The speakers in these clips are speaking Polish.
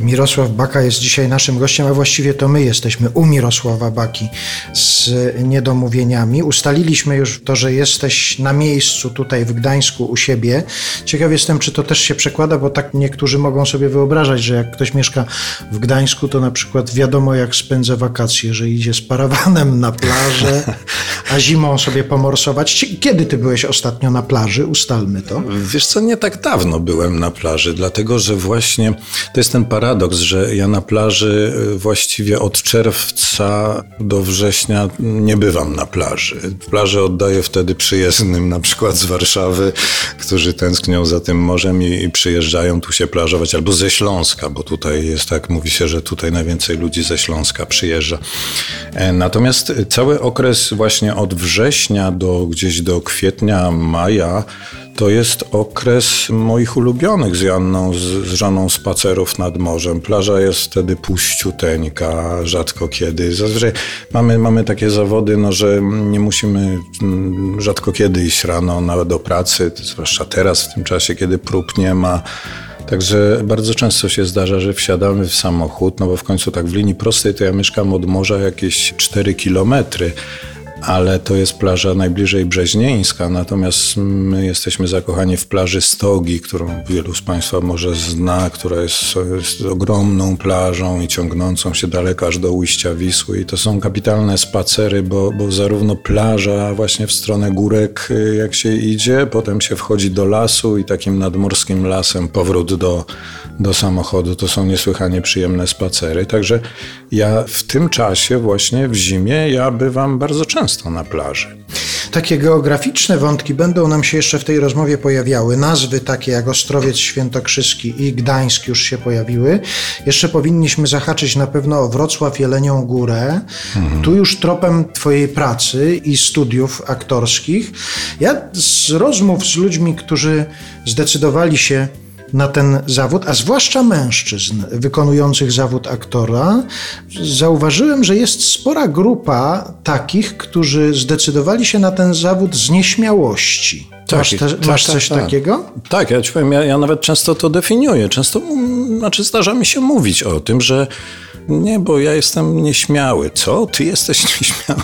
Mirosław Baka jest dzisiaj naszym gościem, a właściwie to my jesteśmy u Mirosława Baki z niedomówieniami. Ustaliliśmy już to, że jesteś na miejscu tutaj w Gdańsku u siebie. Ciekaw jestem, czy to też się przekłada, bo tak niektórzy mogą sobie wyobrażać, że jak ktoś mieszka w Gdańsku, to na przykład wiadomo jak spędza wakacje, że idzie z parawanem na plażę, a zimą sobie pomorsować. Kiedy ty byłeś ostatnio na plaży? Ustalmy to. Wiesz co, nie tak dawno byłem na plaży, dlatego że właśnie to jest ten paradoks, paradoks, że ja na plaży y, właściwie od czerwca do września nie bywam na plaży. Plażę oddaję wtedy przyjezdnym, na przykład z Warszawy, którzy tęsknią za tym morzem i, i przyjeżdżają tu się plażować, albo ze Śląska, bo tutaj jest tak, mówi się, że tutaj najwięcej ludzi ze Śląska przyjeżdża. E, natomiast cały okres właśnie od września do gdzieś do kwietnia, maja, to jest okres moich ulubionych z Janną, z, z żoną spacerów nad morzem. Plaża jest wtedy puściuteńka, rzadko kiedy. Zazwyczaj mamy, mamy takie zawody, no, że nie musimy mm, rzadko kiedy iść rano nawet do pracy, zwłaszcza teraz w tym czasie, kiedy prób nie ma. Także bardzo często się zdarza, że wsiadamy w samochód, no bo w końcu tak w linii prostej to ja mieszkam od morza jakieś 4 kilometry ale to jest plaża najbliżej Brzeźnieńska, natomiast my jesteśmy zakochani w plaży Stogi, którą wielu z Państwa może zna, która jest, jest ogromną plażą i ciągnącą się daleko aż do ujścia Wisły. I to są kapitalne spacery, bo, bo zarówno plaża właśnie w stronę górek, jak się idzie, potem się wchodzi do lasu i takim nadmorskim lasem powrót do, do samochodu. To są niesłychanie przyjemne spacery. Także ja w tym czasie właśnie w zimie ja bywam bardzo często często na plaży. Takie geograficzne wątki będą nam się jeszcze w tej rozmowie pojawiały. Nazwy takie jak Ostrowiec Świętokrzyski i Gdańsk już się pojawiły. Jeszcze powinniśmy zahaczyć na pewno o Wrocław Jelenią Górę. Mhm. Tu już tropem Twojej pracy i studiów aktorskich. Ja z rozmów z ludźmi, którzy zdecydowali się na ten zawód, a zwłaszcza mężczyzn wykonujących zawód aktora, zauważyłem, że jest spora grupa takich, którzy zdecydowali się na ten zawód z nieśmiałości. Tak, masz, te, tak, masz tak, coś tak, takiego? Tak, ja ci powiem, ja, ja nawet często to definiuję. Często, znaczy zdarza mi się mówić o tym, że nie, bo ja jestem nieśmiały. Co? Ty jesteś nieśmiały?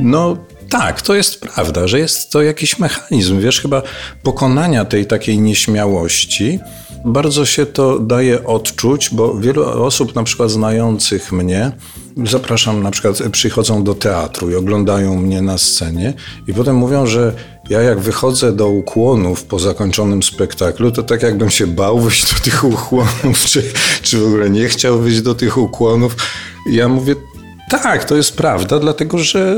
No tak, to jest prawda, że jest to jakiś mechanizm, wiesz, chyba pokonania tej takiej nieśmiałości. Bardzo się to daje odczuć, bo wielu osób, na przykład znających mnie, zapraszam, na przykład przychodzą do teatru i oglądają mnie na scenie i potem mówią, że ja jak wychodzę do ukłonów po zakończonym spektaklu, to tak jakbym się bał wyjść do tych ukłonów, czy, czy w ogóle nie chciał wyjść do tych ukłonów. Ja mówię, tak, to jest prawda, dlatego że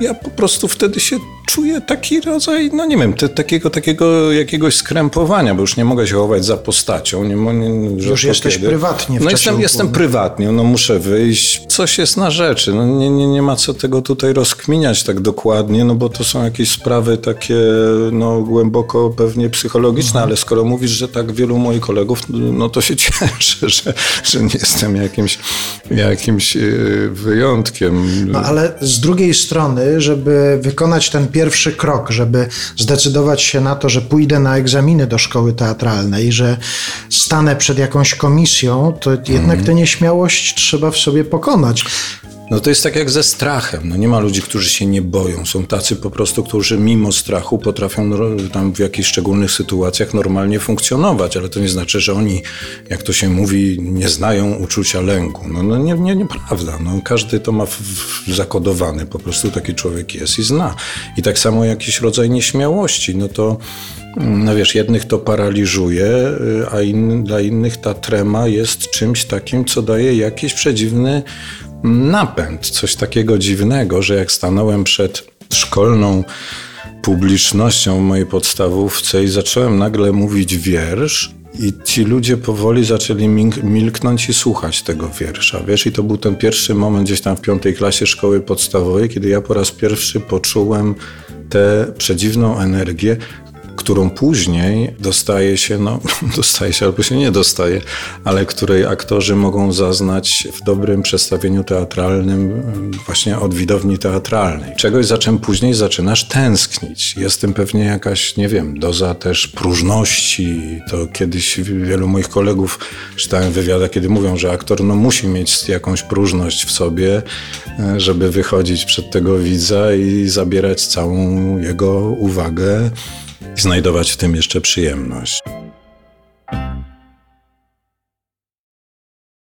ja po prostu wtedy się czuję taki rodzaj, no nie wiem, te, takiego, takiego jakiegoś skrępowania, bo już nie mogę się chować za postacią. Nie, nie, już jesteś kiedy. prywatnie w No jestem, jestem prywatnie, no muszę wyjść. Coś jest na rzeczy. No nie, nie, nie ma co tego tutaj rozkminiać tak dokładnie, no bo to są jakieś sprawy takie no głęboko pewnie psychologiczne, mhm. ale skoro mówisz, że tak wielu moich kolegów, no to się cieszę, że, że nie jestem jakimś, jakimś y, wyjątkiem. No ale z drugiej strony, żeby wykonać ten pierwszy krok, żeby zdecydować się na to, że pójdę na egzaminy do szkoły teatralnej, że stanę przed jakąś komisją, to jednak mm. tę nieśmiałość trzeba w sobie pokonać. No to jest tak jak ze strachem. No nie ma ludzi, którzy się nie boją. Są tacy po prostu, którzy mimo strachu potrafią tam w jakichś szczególnych sytuacjach normalnie funkcjonować, ale to nie znaczy, że oni, jak to się mówi, nie znają uczucia lęku. No, no nie, nie, nieprawda. No, każdy to ma w, w zakodowany. Po prostu taki człowiek jest i zna. I tak samo jakiś rodzaj nieśmiałości. No to no wiesz, jednych to paraliżuje, y, a in, dla innych ta trema jest czymś takim, co daje jakiś przedziwny napęd, coś takiego dziwnego, że jak stanąłem przed szkolną publicznością w mojej podstawówce i zacząłem nagle mówić wiersz, i ci ludzie powoli zaczęli milknąć i słuchać tego wiersza. Wiesz, i to był ten pierwszy moment gdzieś tam w piątej klasie szkoły podstawowej, kiedy ja po raz pierwszy poczułem tę przedziwną energię, którą później dostaje się, no dostaje się albo się nie dostaje, ale której aktorzy mogą zaznać w dobrym przedstawieniu teatralnym właśnie od widowni teatralnej. Czegoś, za czym później zaczynasz tęsknić. Jest tym pewnie jakaś, nie wiem, doza też próżności. To kiedyś wielu moich kolegów czytałem wywiada, kiedy mówią, że aktor no, musi mieć jakąś próżność w sobie, żeby wychodzić przed tego widza i zabierać całą jego uwagę i znajdować w tym jeszcze przyjemność.